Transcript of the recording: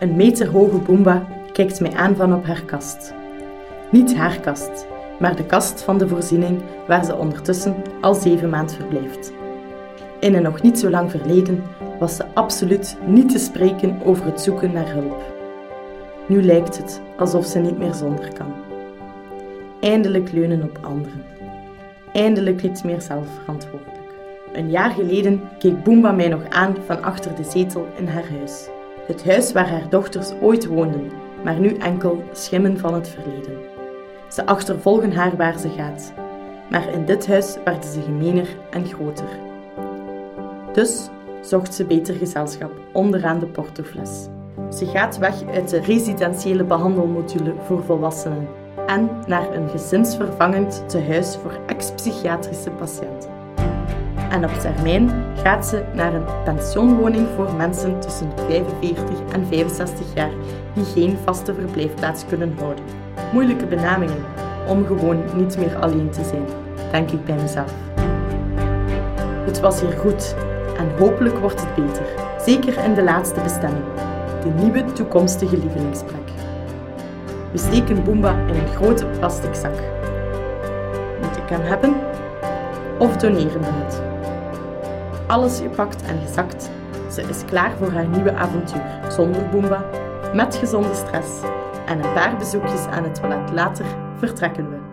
Een meterhoge Boomba kijkt mij aan van op haar kast. Niet haar kast, maar de kast van de voorziening waar ze ondertussen al zeven maand verblijft. In een nog niet zo lang verleden was ze absoluut niet te spreken over het zoeken naar hulp. Nu lijkt het alsof ze niet meer zonder kan. Eindelijk leunen op anderen. Eindelijk niet meer zelfverantwoordelijk. Een jaar geleden keek Boomba mij nog aan van achter de zetel in haar huis. Het huis waar haar dochters ooit woonden, maar nu enkel schimmen van het verleden. Ze achtervolgen haar waar ze gaat, maar in dit huis werden ze gemener en groter. Dus zocht ze beter gezelschap onderaan de portofles. Ze gaat weg uit de residentiële behandelmodule voor volwassenen en naar een gezinsvervangend tehuis voor ex-psychiatrische patiënten. En op termijn gaat ze naar een pensioenwoning voor mensen tussen de 45 en 65 jaar die geen vaste verblijfplaats kunnen houden. Moeilijke benamingen om gewoon niet meer alleen te zijn, denk ik bij mezelf. Het was hier goed en hopelijk wordt het beter, zeker in de laatste bestemming, de nieuwe toekomstige lievelingsplek. We steken Boomba in een grote plastic zak. Moet ik hem hebben? Of doneren we het? Alles gepakt en gezakt. Ze is klaar voor haar nieuwe avontuur, zonder Boomba, met gezonde stress en een paar bezoekjes aan het toilet later vertrekken we.